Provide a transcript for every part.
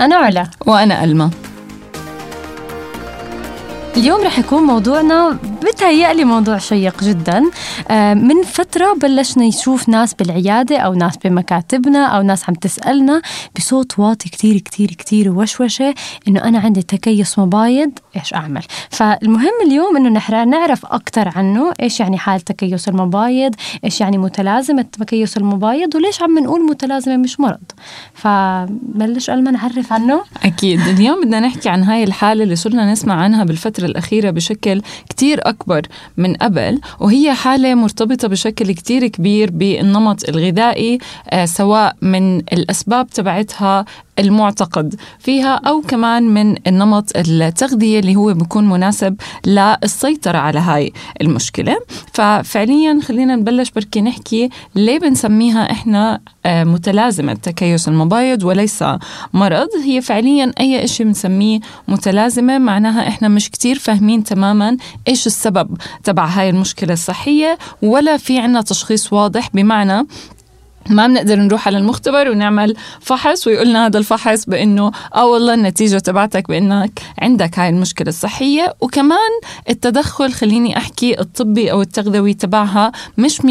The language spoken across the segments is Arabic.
أنا علا. وأنا ألما اليوم رح يكون موضوعنا بتهيألي موضوع شيق جدا. آه، من فترة بلشنا نشوف ناس بالعيادة أو ناس بمكاتبنا أو ناس عم تسألنا بصوت واطي كتير كتير كتير ووشوشة إنه أنا عندي تكيس مبايض إيش أعمل؟ فالمهم اليوم إنه نحن نعرف أكتر عنه إيش يعني حال تكيس المبايض إيش يعني متلازمة تكيس المبايض وليش عم نقول متلازمة مش مرض. فبلش ألما نعرف عنه؟ أكيد. اليوم بدنا نحكي عن هاي الحالة اللي صرنا نسمع عنها بالفترة الأخيرة بشكل كتير أكبر من قبل وهي حالة مرتبطة بشكل كتير كبير بالنمط الغذائي آه، سواء من الأسباب تبعتها المعتقد فيها أو كمان من النمط التغذية اللي هو بيكون مناسب للسيطرة على هاي المشكلة. ففعليا خلينا نبلش بركي نحكي ليه بنسميها إحنا آه، متلازمة تكيس المبايض وليس مرض. هي فعليا أي إشي بنسميه متلازمة معناها إحنا مش كتير فاهمين تماما إيش السبب تبع هاي المشكلة الصحية ولا في عنا تشخيص واضح بمعنى ما بنقدر نروح على المختبر ونعمل فحص ويقولنا هذا الفحص بإنه آه والله النتيجة تبعتك بإنك عندك هاي المشكلة الصحية. وكمان التدخل خليني أحكي الطبي أو التغذوي تبعها مش 100%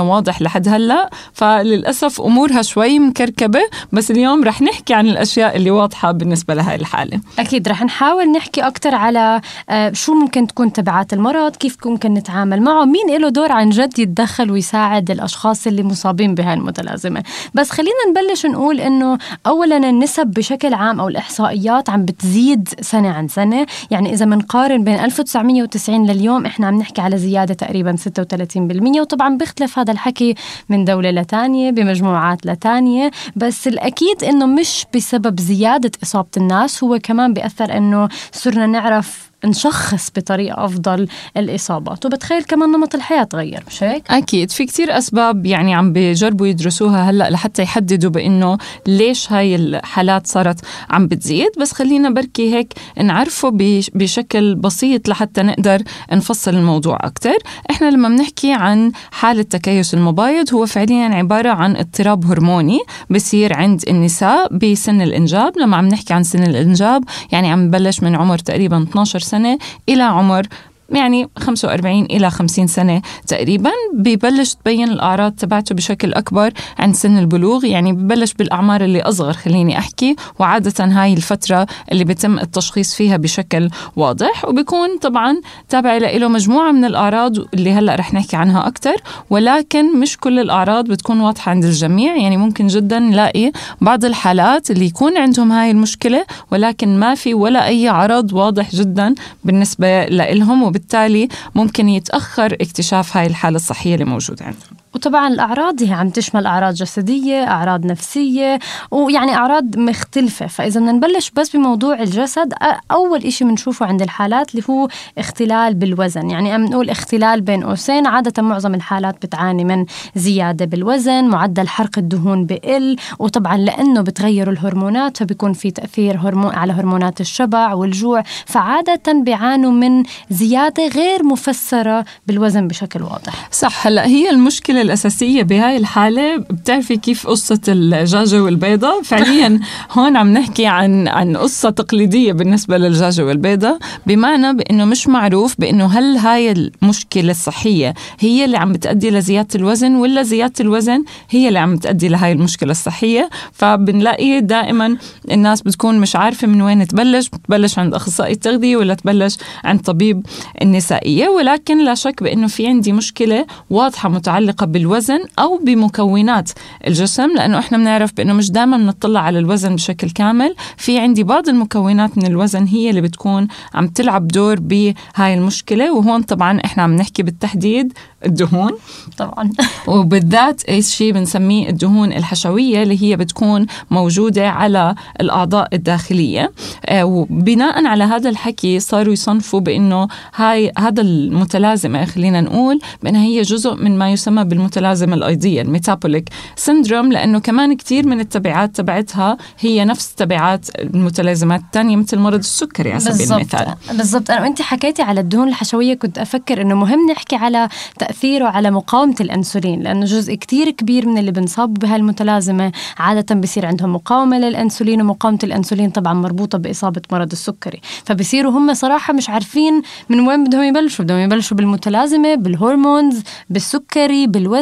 واضح لحد هلأ. فللأسف أمورها شوي مكركبة بس اليوم رح نحكي عن الأشياء اللي واضحة بالنسبة لهي الحالة. أكيد رح نحاول نحكي أكثر على آه، شو ممكن تكون تبعات المرض كيف ممكن نتعامل معه مين له دور عن جد يتدخل ويساعد الأشخاص اللي مصابين بهاي متلازمه بس خلينا نبلش نقول إنه اولا النسب بشكل عام أو الإحصائيات عم بتزيد سنة عن سنة. يعني إذا بنقارن بين 1990 لليوم إحنا عم نحكي على زيادة تقريبا 36% وطبعا بيختلف هذا الحكي من دولة لتانية بمجموعات لتانية. بس الأكيد إنه مش بسبب زيادة إصابة الناس هو كمان بيأثر إنه صرنا نعرف نشخص بطريقة أفضل الإصابات. وبتخيل كمان نمط الحياة تغير مش هيك؟ أكيد. في كتير أسباب يعني عم بيجربوا يدرسوها هلأ لحتى يحددوا بأنه ليش هاي الحالات صارت عم بتزيد. بس خلينا بركي هيك نعرفه بشكل بسيط لحتى نقدر نفصل الموضوع أكتر. إحنا لما بنحكي عن حالة تكيس المبايض هو فعليا عبارة عن اضطراب هرموني بصير عند النساء بسن الإنجاب. لما عم نحكي عن سن الإنجاب يعني عم نبلش من عمر تقريبا 12 سنة سنة إلى عمر. يعني 45 إلى 50 سنة تقريبا. ببلش تبين الأعراض تبعته بشكل أكبر عند سن البلوغ. يعني ببلش بالأعمار اللي أصغر خليني أحكي. وعادة هاي الفترة اللي بيتم التشخيص فيها بشكل واضح. وبيكون طبعا تابع له مجموعة من الأعراض اللي هلأ رح نحكي عنها أكتر. ولكن مش كل الأعراض بتكون واضحة عند الجميع. يعني ممكن جدا نلاقي بعض الحالات اللي يكون عندهم هاي المشكلة ولكن ما في ولا أي عرض واضح جدا بالنسبة لهم وبالتالي ممكن يتأخر اكتشاف هاي الحالة الصحية اللي موجودة عندهم. وطبعا الأعراض هي عم تشمل أعراض جسدية أعراض نفسية ويعني أعراض مختلفة. فإذا بدنا نبلش بس بموضوع الجسد أول إشي بنشوفه عند الحالات اللي هو اختلال بالوزن. يعني عم نقول اختلال بين قوسين عادة معظم الحالات بتعاني من زيادة بالوزن معدل حرق الدهون بقل وطبعا لأنه بتغيروا الهرمونات فبيكون في تأثير هرمون على هرمونات الشبع والجوع. فعادة بيعانوا من زيادة غير مفسرة بالوزن بشكل واضح. صح. هلأ هي المشكلة الأساسية بهاي الحالة بتعرفي كيف قصة الدجاجة والبيضة؟ فعليا هون عم نحكي عن عن قصة تقليدية بالنسبة للدجاجة والبيضة بمعنى بأنه مش معروف بأنه هل هاي المشكلة الصحية هي اللي عم بتأدي لزيادة الوزن ولا زيادة الوزن هي اللي عم تأدي لهاي المشكلة الصحية؟ فبنلاقي دائما الناس بتكون مش عارفة من وين تبلش بتبلش عند أخصائي التغذية ولا تبلش عند طبيب النسائية ولكن لا شك بأنه في عندي مشكلة واضحة متعلقة بالوزن أو بمكونات الجسم لأنه إحنا بنعرف بأنه مش دائما بنطلع على الوزن بشكل كامل. في عندي بعض المكونات من الوزن هي اللي بتكون عم تلعب دور بهاي المشكلة وهون طبعا إحنا عم نحكي بالتحديد الدهون. طبعا. وبالذات شيء بنسميه الدهون الحشوية اللي هي بتكون موجودة على الأعضاء الداخلية. آه، وبناء على هذا الحكي صاروا يصنفوا بأنه هاي هذا المتلازمة خلينا نقول بأنها هي جزء من ما يسمى بالم المتلازمة الأيضية الميتابوليك سندروم لأنه كمان كثير من التبعات تبعتها هي نفس تبعات المتلازمات الثانية مثل مرض السكري على سبيل المثال. بالضبط. أنا وأنت حكيتي على الدهون الحشوية كنت أفكر إنه مهم نحكي على تأثيره على مقاومة الأنسولين لأنه جزء كتير كبير من اللي بنصاب بهالمتلازمة عادة بصير عندهم مقاومة للأنسولين ومقاومة الأنسولين طبعا مربوطة بإصابة مرض السكري. فبصيروا هم صراحة مش عارفين من وين بدهم يبلشوا. بدهم يبلشوا بالمتلازمة بال hormones بالسكري بالوزن.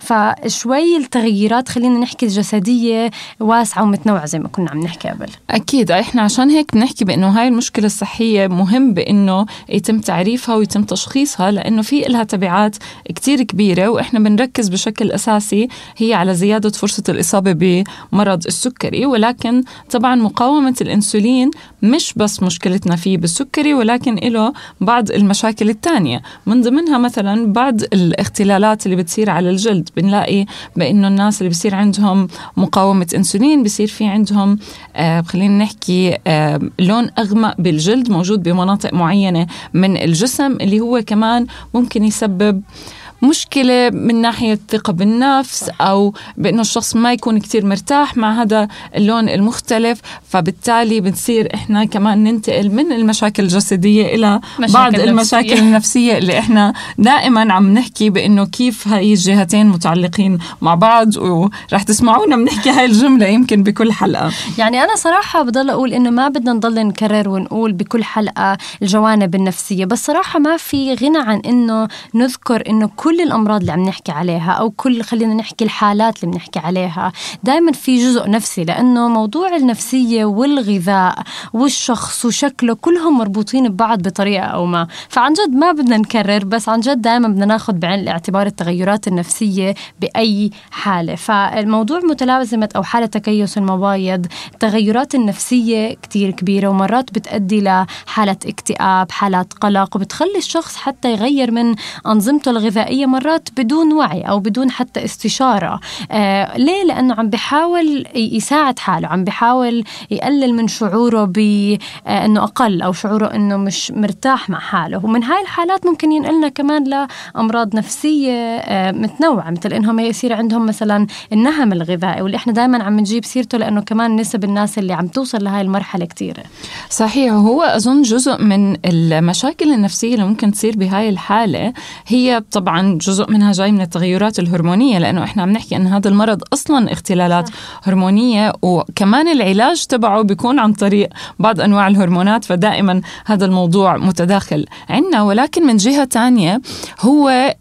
فشوي التغييرات خلينا نحكي الجسدية واسعة ومتنوعة زي ما كنا عم نحكي قبل. أكيد. إحنا عشان هيك بنحكي بأنه هاي المشكلة الصحية مهم بأنه يتم تعريفها ويتم تشخيصها لأنه في لها تبعات كتير كبيرة وإحنا بنركز بشكل أساسي هي على زيادة فرصة الإصابة بمرض السكري. ولكن طبعا مقاومة الأنسولين مش بس مشكلتنا فيه بالسكري ولكن له بعض المشاكل الثانية من ضمنها مثلا بعض الاختلالات اللي بتصير على الجلد. بنلاقي بأنه الناس اللي بصير عندهم مقاومة أنسولين بصير في عندهم آه خلينا نحكي آه لون أغمق بالجلد موجود بمناطق معينة من الجسم اللي هو كمان ممكن يسبب مشكلة من ناحية الثقة بالنفس أو بأنه الشخص ما يكون كتير مرتاح مع هذا اللون المختلف فبالتالي بنصير إحنا كمان ننتقل من المشاكل الجسدية إلى بعض نفسية. المشاكل النفسية اللي إحنا دائما عم نحكي بأنه كيف هاي الجهتين متعلقين مع بعض ورح تسمعونا بنحكي هاي الجملة يمكن بكل حلقة يعني أنا صراحة بضل أقول إنه ما بدنا نضل نكرر ونقول بكل حلقة الجوانب النفسية بس صراحة ما في غنى عن إنه نذكر إنه كل كل الأمراض اللي عم نحكي عليها أو كل خلينا نحكي الحالات اللي بنحكي عليها دائما في جزء نفسي لأنه موضوع النفسية والغذاء والشخص وشكله كلهم مربوطين ببعض بطريقة أو ما. فعن جد ما بدنا نكرر بس عن جد دائما بدنا ناخذ بعين الاعتبار التغيرات النفسية بأي حالة. فالموضوع متلازمة أو حالة تكيس المبايض التغيرات النفسية كتير كبيرة ومرات بتؤدي لحاله اكتئاب حالات قلق وبتخلي الشخص حتى يغير من أنظمته الغذائية هي مرات بدون وعي أو بدون حتى استشارة. آه ليه؟ لأنه عم بحاول يساعد حاله عم بحاول يقلل من شعوره بأنه آه أقل أو شعوره أنه مش مرتاح مع حاله. ومن هاي الحالات ممكن ينقلنا كمان لأمراض نفسية آه متنوعة مثل أنهم يصير عندهم مثلا النهم الغذائي واللي إحنا دائما عم نجيب سيرته لأنه كمان نسب الناس اللي عم توصل لهاي المرحلة كثيرة صحيح. هو أظن جزء من المشاكل النفسية اللي ممكن تصير بهاي الحالة هي طبعا جزء منها جاي من التغيرات الهرمونية لأنه إحنا عم نحكي إن هذا المرض أصلا اختلالات صح. هرمونية وكمان العلاج تبعه بيكون عن طريق بعض أنواع الهرمونات فدائما هذا الموضوع متداخل عندنا ولكن من جهة ثانية هو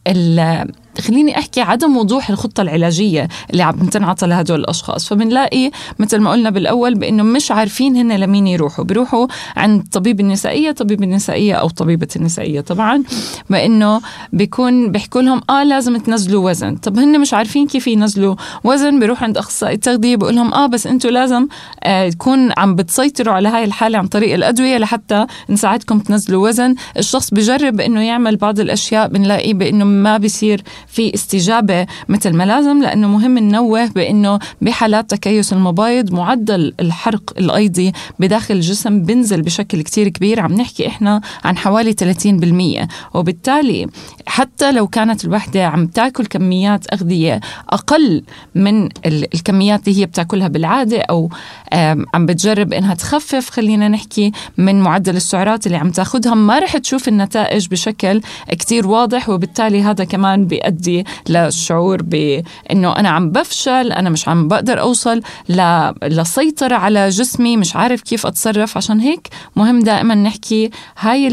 خليني أحكي عدم وضوح الخطة العلاجية اللي عم تنعطى لهدول الأشخاص. فبنلاقي مثل ما قلنا بالأول بإنه مش عارفين هن لمين يروحوا. بيروحوا عند طبيب النسائيه طبيب النسائيه أو طبيبة النسائية طبعا بإنه بيكون بيحكوا لهم آه لازم تنزلوا وزن. طب هن مش عارفين كيف ينزلوا وزن؟ بيروح عند أخصائي التغذية بقول لهم آه بس أنتم لازم آه تكون عم بتسيطروا على هاي الحالة عن طريق الأدوية لحتى نساعدكم تنزلوا وزن. الشخص بجرب إنه يعمل بعض الأشياء بنلاقي بإنه ما بيصير في استجابة مثل ما لازم لأنه مهم ننوه بإنه بحالات تكيس المبايض معدل الحرق الايضي بداخل الجسم بنزل بشكل كتير كبير. عم نحكي إحنا عن حوالي 30% وبالتالي حتى لو كانت الوحدة عم تاكل كميات أغذية أقل من الكميات اللي هي بتاكلها بالعادة أو عم بتجرب إنها تخفف خلينا نحكي من معدل السعرات اللي عم تاخذها ما رح تشوف النتائج بشكل كتير واضح. وبالتالي هذا كمان بيؤدي بيؤدي للشعور بانه أنا عم بفشل أنا مش عم بقدر أوصل لسيطرة على جسمي مش عارف كيف أتصرف. عشان هيك مهم دائما نحكي هاي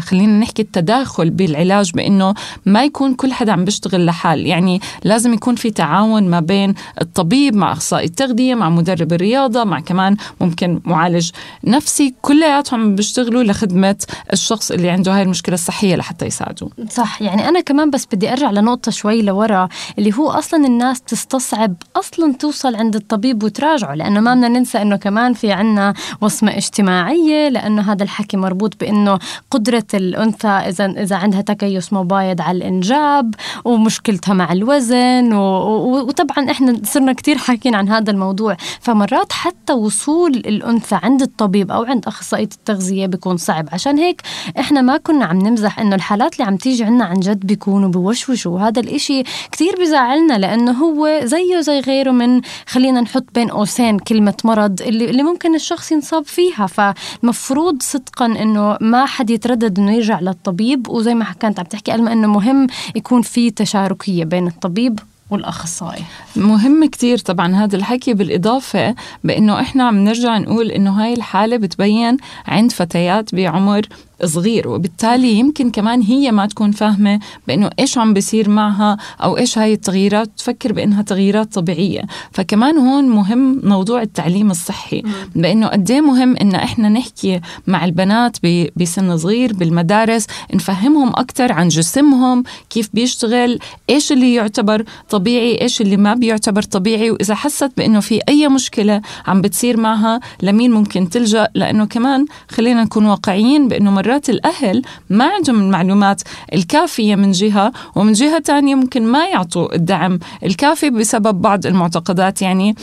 خلينا نحكي التداخل بالعلاج بإنه ما يكون كل حدا عم بيشتغل لحال. يعني لازم يكون في تعاون ما بين الطبيب مع أخصائي التغذية مع مدرب الرياضة مع كمان ممكن معالج نفسي. كلياتهم بيشتغلوا لخدمة الشخص اللي عنده هاي المشكلة الصحية لحتى يساعدوه صح. يعني أنا كمان بس بدي أرجع لنقطة شوي لورا اللي هو أصلا الناس تستصعب أصلا توصل عند الطبيب وتراجعه لأنه ما بدنا ننسى إنه كمان في عنا وصمة اجتماعية لأنه هذا الحكي مربوط بإنه قدرة الأنثى إذا إذا عندها تكيس مبايض على الإنجاب ومشكلتها مع الوزن وطبعا إحنا صرنا كتير حاكين عن هذا الموضوع. فمرات حتى وصول الأنثى عند الطبيب أو عند أخصائية التغذية بيكون صعب. عشان هيك إحنا ما كنا عم نمزح إنه الحالات اللي عم تيجي عنا عن جد بيكونوا بوشوشوا. وهذا الإشي كتير بزعلنا لأنه هو زيه زي غيره من خلينا نحط بين قوسين كلمة مرض اللي, اللي ممكن الشخص ينصاب فيها. فمفروض صدقا إنه ما حد يتردد إنه يرجع للطبيب وزي ما كانت عم تحكي ألما إنه مهم يكون في تشاركية بين الطبيب والأخصائي. مهم كتير طبعا هذا الحكي بالإضافة بأنه إحنا عم نرجع نقول إنه هاي الحالة بتبين عند فتيات بعمر صغير وبالتالي يمكن كمان هي ما تكون فاهمة بأنه إيش عم بيصير معها أو إيش هاي التغييرات تفكر بأنها تغييرات طبيعية. فكمان هون مهم موضوع التعليم الصحي بأنه قد إيه مهم إن إحنا نحكي مع البنات بسن صغير بالمدارس نفهمهم أكثر عن جسمهم كيف بيشتغل إيش اللي يعتبر طبيعي إيش اللي ما بيعتبر طبيعي وإذا حست بأنه في أي مشكلة عم بتصير معها لمين ممكن تلجأ؟ لأنه كمان خلينا نكون واقعيين بأنه مرات الأهل ما عندهم المعلومات الكافية من جهة ومن جهة تانية ممكن ما يعطوا الدعم الكافي بسبب بعض المعتقدات. يعني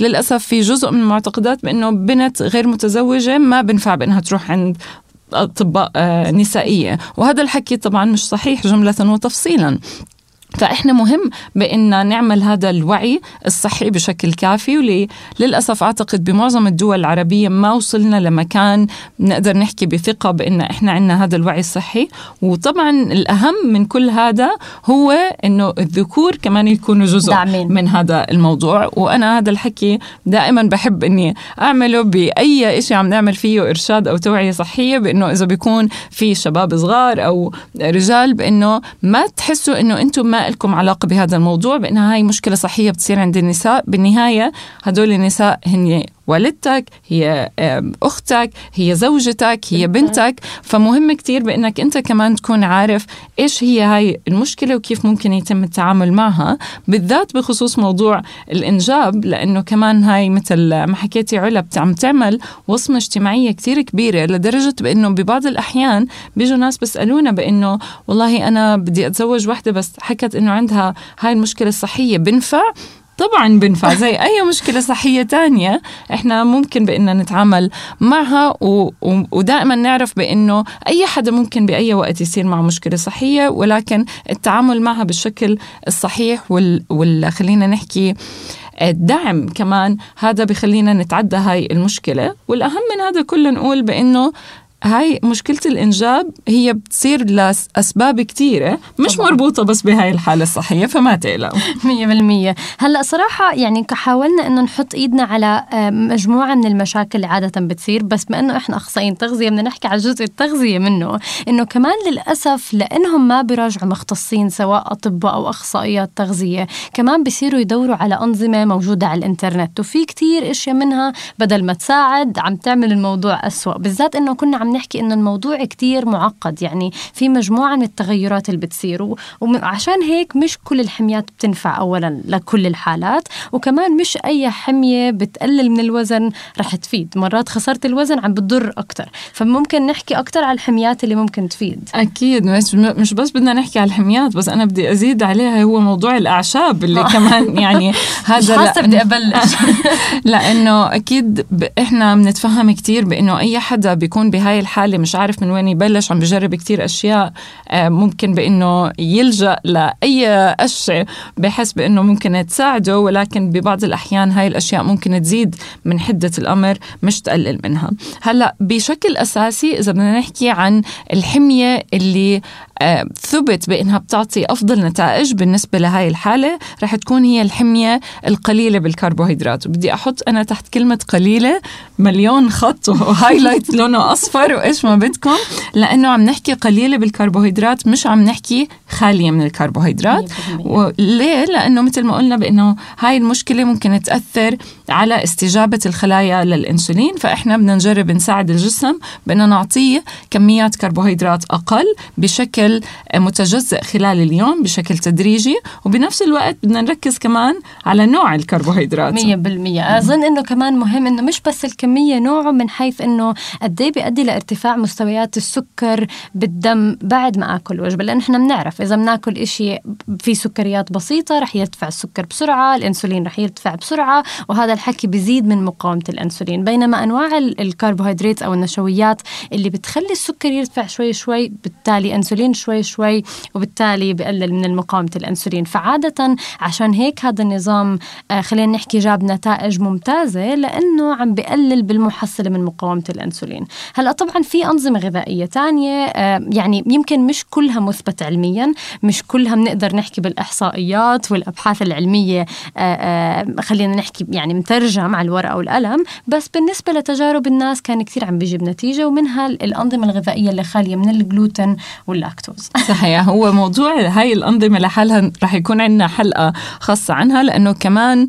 للأسف في جزء من المعتقدات بأنه بنت غير متزوجة ما بنفع بأنها تروح عند أطباء آه، نسائية. وهذا الحكي طبعا مش صحيح جملة وتفصيلا. فإحنا مهم بأن نعمل هذا الوعي الصحي بشكل كافي وللأسف أعتقد بمعظم الدول العربية ما وصلنا لمكان نقدر نحكي بثقة بأن إحنا عندنا هذا الوعي الصحي وطبعا الأهم من كل هذا هو أنه الذكور كمان يكونوا جزء دعمين. من هذا الموضوع وأنا هذا الحكي دائما بحب أني أعمله بأي شيء عم نعمل فيه إرشاد أو توعية صحية بأنه إذا بيكون في شباب صغار أو رجال بأنه ما تحسوا أنه أنتم لكم علاقة بهذا الموضوع بأنها هاي مشكلة صحية بتصير عند النساء. بالنهاية هدول النساء هن والدتك هي أختك هي زوجتك هي بنتك. فمهم كتير بأنك أنت كمان تكون عارف إيش هي هاي المشكلة وكيف ممكن يتم التعامل معها بالذات بخصوص موضوع الإنجاب لأنه كمان هاي مثل ما حكيتي علا عم تعمل وصمة اجتماعية كتير كبيرة لدرجة بأنه ببعض الأحيان بيجوا ناس بيسألونا بأنه والله أنا بدي أتزوج وحدة بس حكت أنه عندها هاي المشكلة الصحية بنفع؟ طبعا بنفع. زي أي مشكلة صحية تانية إحنا ممكن بإننا نتعامل معها و... و... ودائما نعرف بإنه أي حدا ممكن بأي وقت يصير معه مشكلة صحية ولكن التعامل معها بالشكل الصحيح وال, وال... خلينا نحكي الدعم كمان هذا بخلينا نتعدى هاي المشكلة. والأهم من هذا كله نقول بأنه هاي مشكلة الإنجاب هي بتصير لأسباب كثيرة مش طبعا. مربوطة بس بهاي الحالة الصحية فما تقلقوا مية بالمية هلأ صراحة يعني حاولنا إنه نحط إيدنا على آه، مجموعة من المشاكل اللي عادة بتصير بس بما إنه إحنا أخصائيين تغذية بدنا نحكي على جزء التغذية منه إنه كمان للأسف لأنهم ما بيراجعوا مختصين سواء أطباء أو أخصائيات تغذية كمان بيصيروا يدوروا على أنظمة موجودة على الإنترنت وفي كتير إشياء منها بدل ما تساعد عم تعمل الموضوع أسوأ بالذات إنه كنا عم نحكي إنه الموضوع كتير معقد يعني في مجموعة من التغيرات اللي بتصير وعشان هيك مش كل الحميات بتنفع اولا لكل الحالات وكمان مش أي حمية بتقلل من الوزن رح تفيد. مرات خسارة الوزن عم بتضر أكثر فممكن نحكي أكثر على الحميات اللي ممكن تفيد. أكيد. مش مش بس بدنا نحكي على الحميات بس أنا بدي أزيد عليها هو موضوع الأعشاب اللي كمان يعني هذا مش بدي أبلش. لأنه أكيد إحنا بنتفهم كثير بإنه أي حدا بيكون بهاي الحالة مش عارف من وين يبلش عم بجرب كتير أشياء آه، ممكن بأنه يلجأ لأي قشة بحس بأنه ممكن تساعده ولكن ببعض الأحيان هاي الأشياء ممكن تزيد من حدة الأمر مش تقلل منها. هلأ بشكل أساسي إذا بدنا نحكي عن الحمية اللي ثبت بأنها بتعطي أفضل نتائج بالنسبة لهي الحالة. رح تكون هي الحمية القليلة بالكربوهيدرات. وبدي أحط أنا تحت كلمة قليلة مليون خط وهايلايت لونه أصفر وإيش ما بدكم لأنه عم نحكي قليلة بالكربوهيدرات مش عم نحكي خالية من الكربوهيدرات. وليه لأنه مثل ما قلنا بأنه هاي المشكلة ممكن تأثر على استجابة الخلايا للإنسولين. فإحنا بدنا نجرب نساعد الجسم بأنه نعطيه كميات كربوهيدرات أقل بشكل بشكل متجزئ خلال اليوم بشكل تدريجي وبنفس الوقت بدنا نركز كمان على نوع الكربوهيدرات. 100% أظن إنه كمان مهم إنه مش بس الكمية نوعه من حيث إنه قد إيه بيؤدي لارتفاع مستويات السكر بالدم بعد ما آكل وجبة. لأن إحنا بنعرف إذا بناكل إشي في سكريات بسيطة رح يرتفع السكر بسرعة الإنسولين رح يرتفع بسرعة وهذا الحكي بيزيد من مقاومة الإنسولين. بينما أنواع الكربوهيدرات أو النشويات اللي بتخلي السكر يرتفع شوي شوي بالتالي إنسولين شوي شوي وبالتالي بقلل من مقاومه الأنسولين. فعادة عشان هيك هذا النظام آه خلينا نحكي جاب نتائج ممتازة لأنه عم بقلل بالمحصلة من مقاومة الأنسولين. هلأ طبعا في أنظمة غذائية ثانية آه يعني يمكن مش كلها مثبت علميا مش كلها بنقدر نحكي بالإحصائيات والأبحاث العلمية آه خلينا نحكي يعني مترجم على الورقة والقلم بس بالنسبة لتجارب الناس كان كثير عم بيجيب نتيجة ومنها الأنظمة الغذائية اللي خالية من الجلوتين واللاكتوز صحيح هو موضوع هاي الأنظمة لحالها رح يكون عندنا حلقة خاصة عنها لأنه كمان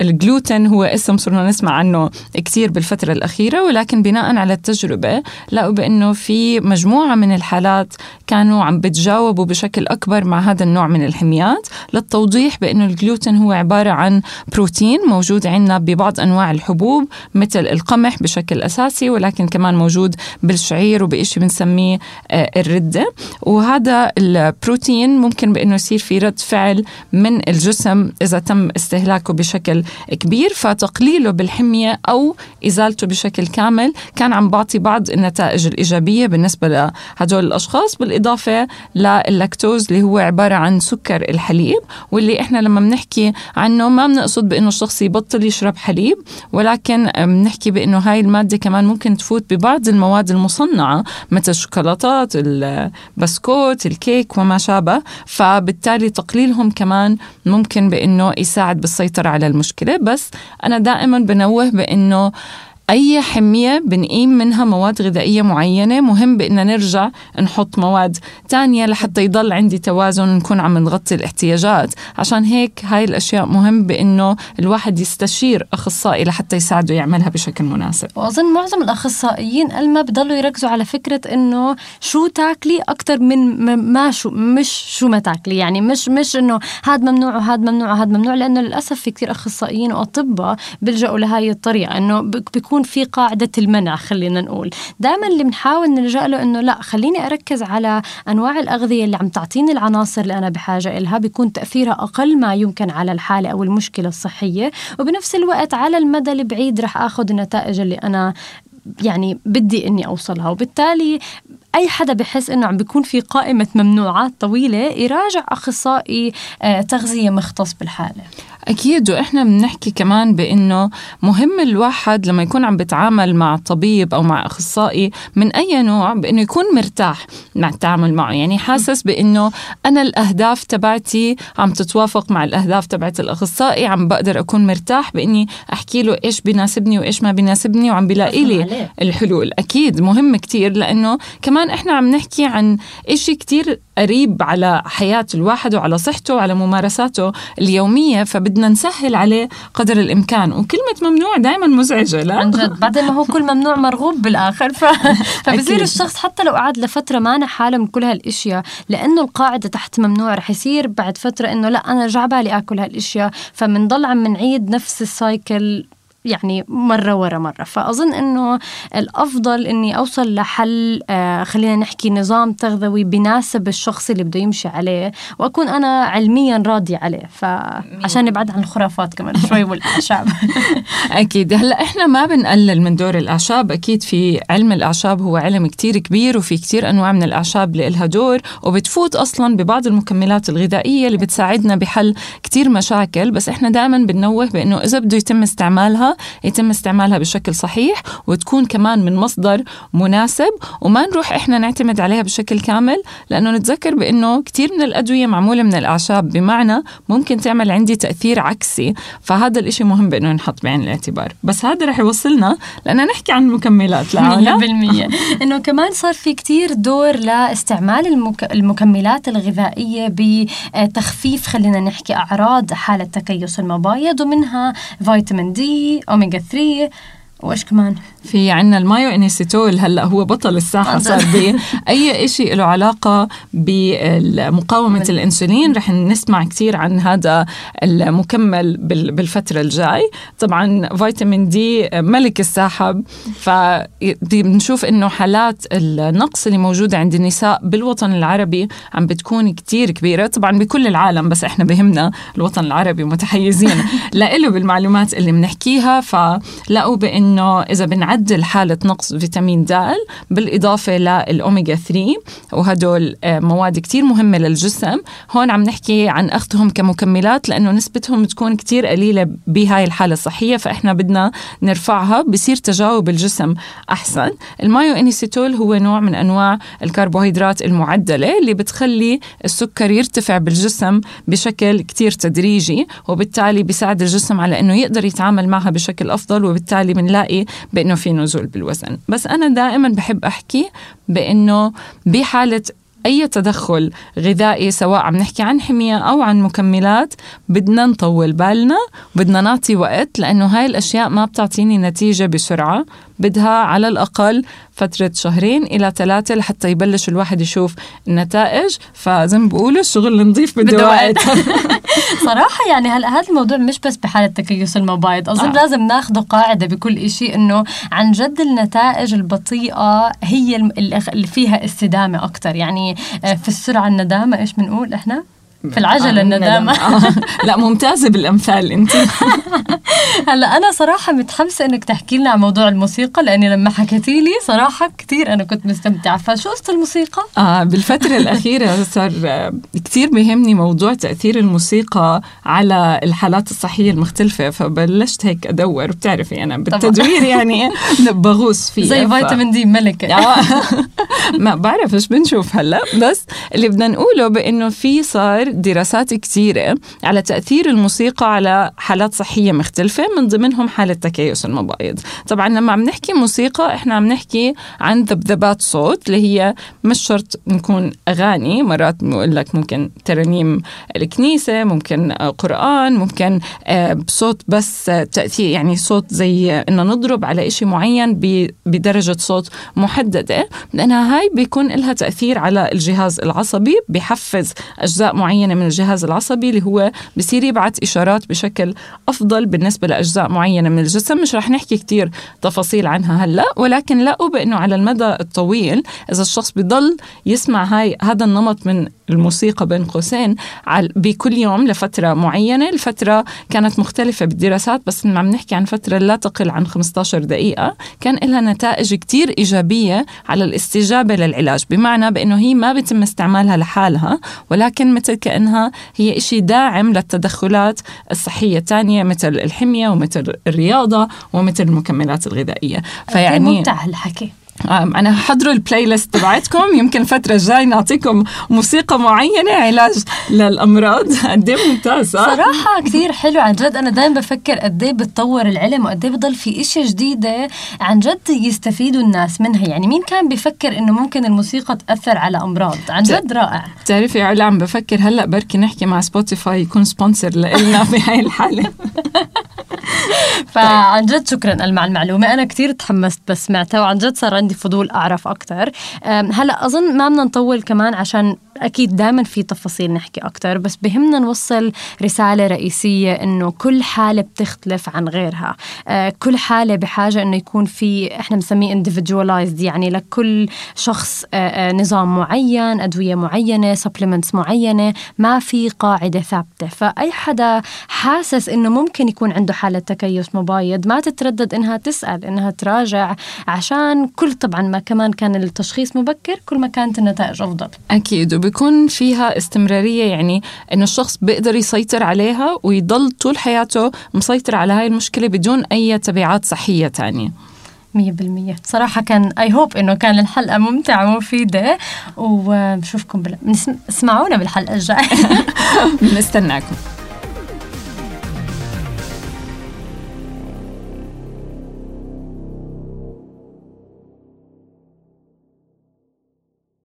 الجلوتين هو اسم صرنا نسمع عنه كثير بالفترة الأخيرة ولكن بناء على التجربة لقوا بأنه في مجموعة من الحالات كانوا عم بتجاوبوا بشكل أكبر مع هذا النوع من الحميات للتوضيح بأنه الجلوتين هو عبارة عن بروتين موجود عندنا ببعض أنواع الحبوب مثل القمح بشكل أساسي ولكن كمان موجود بالشعير وبشيء بنسميه الردة. وهذا البروتين ممكن بإنه يصير في رد فعل من الجسم إذا تم استهلاكه بشكل كبير فتقليله بالحمية أو إزالته بشكل كامل. كان عم بعطي بعض النتائج الإيجابية بالنسبة لهدول الأشخاص بالإضافة لللاكتوز اللي هو عبارة عن سكر الحليب واللي إحنا لما بنحكي عنه ما بنقصد بإنه الشخص يبطل يشرب حليب ولكن بنحكي بإنه هاي المادة كمان ممكن تفوت ببعض المواد المصنعة مثل الشوكولاتات البسكوت الكيك وما شابه فبالتالي تقليلهم كمان ممكن بإنه يساعد بالسيطرة على المشكلة. بس أنا دائما بنوه بإنه أي حمية بنقيم منها مواد غذائية معينة مهم بأن نرجع نحط مواد تانية لحتى يضل عندي توازن نكون عم نغطي الاحتياجات. عشان هيك هاي الأشياء مهم بأنه الواحد يستشير أخصائي لحتى يساعده يعملها بشكل مناسب. وأظن معظم الأخصائيين ألما بضلوا يركزوا على فكرة أنه شو تاكلي أكتر من ما شو مش شو ما تاكلي. يعني مش مش أنه هذا ممنوع وهذا ممنوع وهذا ممنوع لأنه للأسف في كثير أخصائيين وأطباء بيلجأوا لهاي الطريقة أنه بيكون يكون في قاعدة المنع خلينا نقول. دائما اللي بنحاول نلجأ له إنه لا خليني أركز على أنواع الأغذية اللي عم تعطيني العناصر اللي أنا بحاجة إلها. بيكون تأثيرها أقل ما يمكن على الحالة أو المشكلة الصحية. وبنفس الوقت على المدى البعيد رح آخذ النتائج اللي أنا يعني بدي إني أوصلها. وبالتالي أي حدا بحس إنه عم بيكون في قائمة ممنوعات طويلة يراجع أخصائي تغذية مختص بالحالة. أكيد وإحنا بنحكي كمان بإنه مهم الواحد لما يكون عم بتعامل مع طبيب أو مع أخصائي من أي نوع بإنه يكون مرتاح مع التعامل معه. يعني حاسس بإنه أنا الأهداف تبعتي عم تتوافق مع الأهداف تبعت الأخصائي عم بقدر أكون مرتاح بإني أحكي له إيش بيناسبني وإيش ما بيناسبني وعم بلاقي لي الحلول. أكيد مهم كتير لأنه كمان إحنا عم نحكي عن إشي كتير قريب على حياة الواحد وعلى صحته وعلى ممارساته اليومية فبدنا نسهل عليه قدر الإمكان. وكلمة ممنوع دائما مزعجة لا؟ عن جد. بعدين ما هو كل ممنوع مرغوب بالآخر. ف... فبصير الشخص حتى لو قعد لفترة ما حاله من كل هالأشياء لأنه القاعدة تحت ممنوع رح يصير بعد فترة إنه لا أنا جعبالي آكل هالأشياء. فمنضل عم نعيد نفس السايكل يعني مرة ورا مرة. فأظن أنه الأفضل أني أوصل لحل آه خلينا نحكي نظام تغذوي بناسب الشخص اللي بده يمشي عليه وأكون أنا علميا راضي عليه. فعشان نبعد عن الخرافات كمان شوي والأعشاب. أكيد. هلأ إحنا ما بنقلل من دور الأعشاب. أكيد في علم الأعشاب هو علم كتير كبير وفي كتير أنواع من الأعشاب اللي لها دور وبتفوت أصلا ببعض المكملات الغذائية اللي بتساعدنا بحل كتير مشاكل. بس إحنا دائما بنوه بأنه إذا بده يتم استعمالها يتم استعمالها بشكل صحيح وتكون كمان من مصدر مناسب وما نروح إحنا نعتمد عليها بشكل كامل لأنه نتذكر بأنه كثير من الأدوية معمولة من الأعشاب بمعنى ممكن تعمل عندي تأثير عكسي فهذا الإشي مهم بأنه ينحط بعين الاعتبار. بس هذا رح يوصلنا لأن نحكي عن المكملات لا 100% إنه كمان صار في كتير دور لاستعمال المك... المكملات الغذائية بتخفيف خلينا نحكي أعراض حالة تكيس المبايض ومنها فيتامين D اوميجا 3 وايش كمان؟ في عنا ال myo-inositol هلأ هو بطل الساحة صار بأي شيء له علاقة بمقاومه الإنسولين رح نسمع كثير عن هذا المكمل بالفترة الجاي. طبعا فيتامين D ملك الساحة فبنشوف إنه حالات النقص اللي موجودة عند النساء بالوطن العربي عم بتكون كثير كبيرة. طبعا بكل العالم بس إحنا بهمنا الوطن العربي متحيزين. لإله بالمعلومات اللي بنحكيها فلقوا بإنه إذا بنعدل حالة نقص فيتامين د بالإضافة للاوميجا 3 وهدول آه، مواد كتير مهمة للجسم. هون عم نحكي عن اخذهم كمكملات لأنه نسبتهم بتكون كتير قليلة بهاي الحالة الصحية فإحنا بدنا نرفعها. بصير تجاوب الجسم أحسن. ال myo-inositol هو نوع من أنواع الكربوهيدرات المعدلة اللي بتخلي السكر يرتفع بالجسم بشكل كتير تدريجي وبالتالي بيساعد الجسم على إنه يقدر يتعامل معها بشكل أفضل وبالتالي بنلاقي بأنه في نزول بالوزن. بس أنا دائما بحب أحكي بأنه بحالة أي تدخل غذائي سواء عم نحكي عن حمية أو عن مكملات بدنا نطول بالنا بدنا نعطي وقت لأنه هاي الأشياء ما بتعطيني نتيجة بسرعة. بدها على الأقل فترة شهرين إلى ثلاثة لحتى يبلش الواحد يشوف النتائج. فزي ما بقولوا الشغل النظيف بده وقت. صراحة يعني هلا هذا الموضوع مش بس بحالة تكيس المبايض أظن آه. لازم ناخذه قاعدة بكل إشي إنه عن جد النتائج البطيئة هي اللي فيها استدامة أكتر. يعني آه، في السرعة الندامة إيش بنقول إحنا؟ في العجلة آه الندامة آه. لا ممتازة بالأمثال أنت. هلأ أنا صراحة متحمسة إنك تحكي لنا عن موضوع الموسيقى لأني لما حكيتي لي صراحة كثير أنا كنت مستمتعة. فشو قصة الموسيقى؟ آه بالفترة الأخيرة صار كثير بيهمني موضوع تأثير الموسيقى على الحالات الصحية المختلفة فبلشت هيك أدور. بتعرفي أنا بالتدوير يعني بغوص فيه زي فيتامين دي ملكة. آه. ما بعرف إيش بنشوف هلأ بس اللي بدنا نقوله بإنه في صار دراسات كثيرة على تأثير الموسيقى على حالات صحية مختلفة من ضمنهم حالة تكيس المبايض. طبعا لما عم نحكي موسيقى إحنا عم نحكي عن ذبذبات صوت اللي هي مش شرط نكون أغاني. مرات بنقول لك ممكن ترانيم الكنيسة ممكن قرآن ممكن آه، بصوت بس تأثير يعني صوت زي إنه نضرب على إشي معين بدرجة صوت محددة. لأنها هاي بيكون لها تأثير على الجهاز العصبي بحفز أجزاء معينة معينه من الجهاز العصبي اللي هو بصير يبعث إشارات بشكل أفضل بالنسبة لأجزاء معينة من الجسم. مش رح نحكي كثير تفاصيل عنها هلأ ولكن لقوا بانه على المدى الطويل إذا الشخص بضل يسمع هاي هذا النمط من الموسيقى بين قوسين بكل يوم لفترة معينة. الفترة كانت مختلفة بالدراسات بس عم نحكي عن فترة لا تقل عن 15 دقيقة كان لها نتائج كتير إيجابية على الاستجابة للعلاج. بمعنى بأنه هي ما بيتم استعمالها لحالها ولكن مثل كأنها هي إشي داعم للتدخلات الصحية الثانية مثل الحمية ومثل الرياضة ومثل المكملات الغذائية. فيعني ممتع الحكي أنا حضروا البلاي ليست تبعتكم. يمكن الفترة الجاي نعطيكم موسيقى معينة علاج للأمراض. قد إيه ممتاز صراحة كثير حلو. عن جد أنا دائما بفكر قد إيه بتطور العلم وقد إيه بضل في اشياء جديده عن جد يستفيدوا الناس منها. يعني مين كان بفكر إنه ممكن الموسيقى تأثر على أمراض؟ عن جد رائع. بتعرفي علا عم بفكر هلأ بركي نحكي مع Spotify يكون sponsor لنا بهاي الحالة. فعن جد شكرا مع المعلومة. أنا كثير تحمست بس سمعتها وعن جد صار عندي فضول أعرف أكثر هلأ أظن ما بدنا نطول كمان عشان أكيد دائما في تفاصيل نحكي أكثر بس بهمنا نوصل رسالة رئيسية إنه كل حالة بتختلف عن غيرها. أه، كل حالة بحاجة إنه يكون في إحنا بنسميه individualized يعني لكل شخص أه، أه، نظام معين أدوية معينة سبلمنتس معينة ما في قاعدة ثابتة. فأي حدا حاسس إنه ممكن يكون عنده حالة تكيس مبايض ما تتردد إنها تسأل إنها تراجع عشان كل طبعا ما كمان كان التشخيص مبكر كل ما كانت النتائج أفضل. أكيد. وبيكون فيها استمرارية يعني إنه الشخص بيقدر يسيطر عليها ويضل طول حياته مسيطر على هاي المشكلة بدون أي تبعات صحية ثانية مية بالمية. صراحة كان اي هوب إنه كان الحلقة ممتعة ومفيدة ونشوفكم بال... اسمعونا بالحلقة الجاية. نستناكم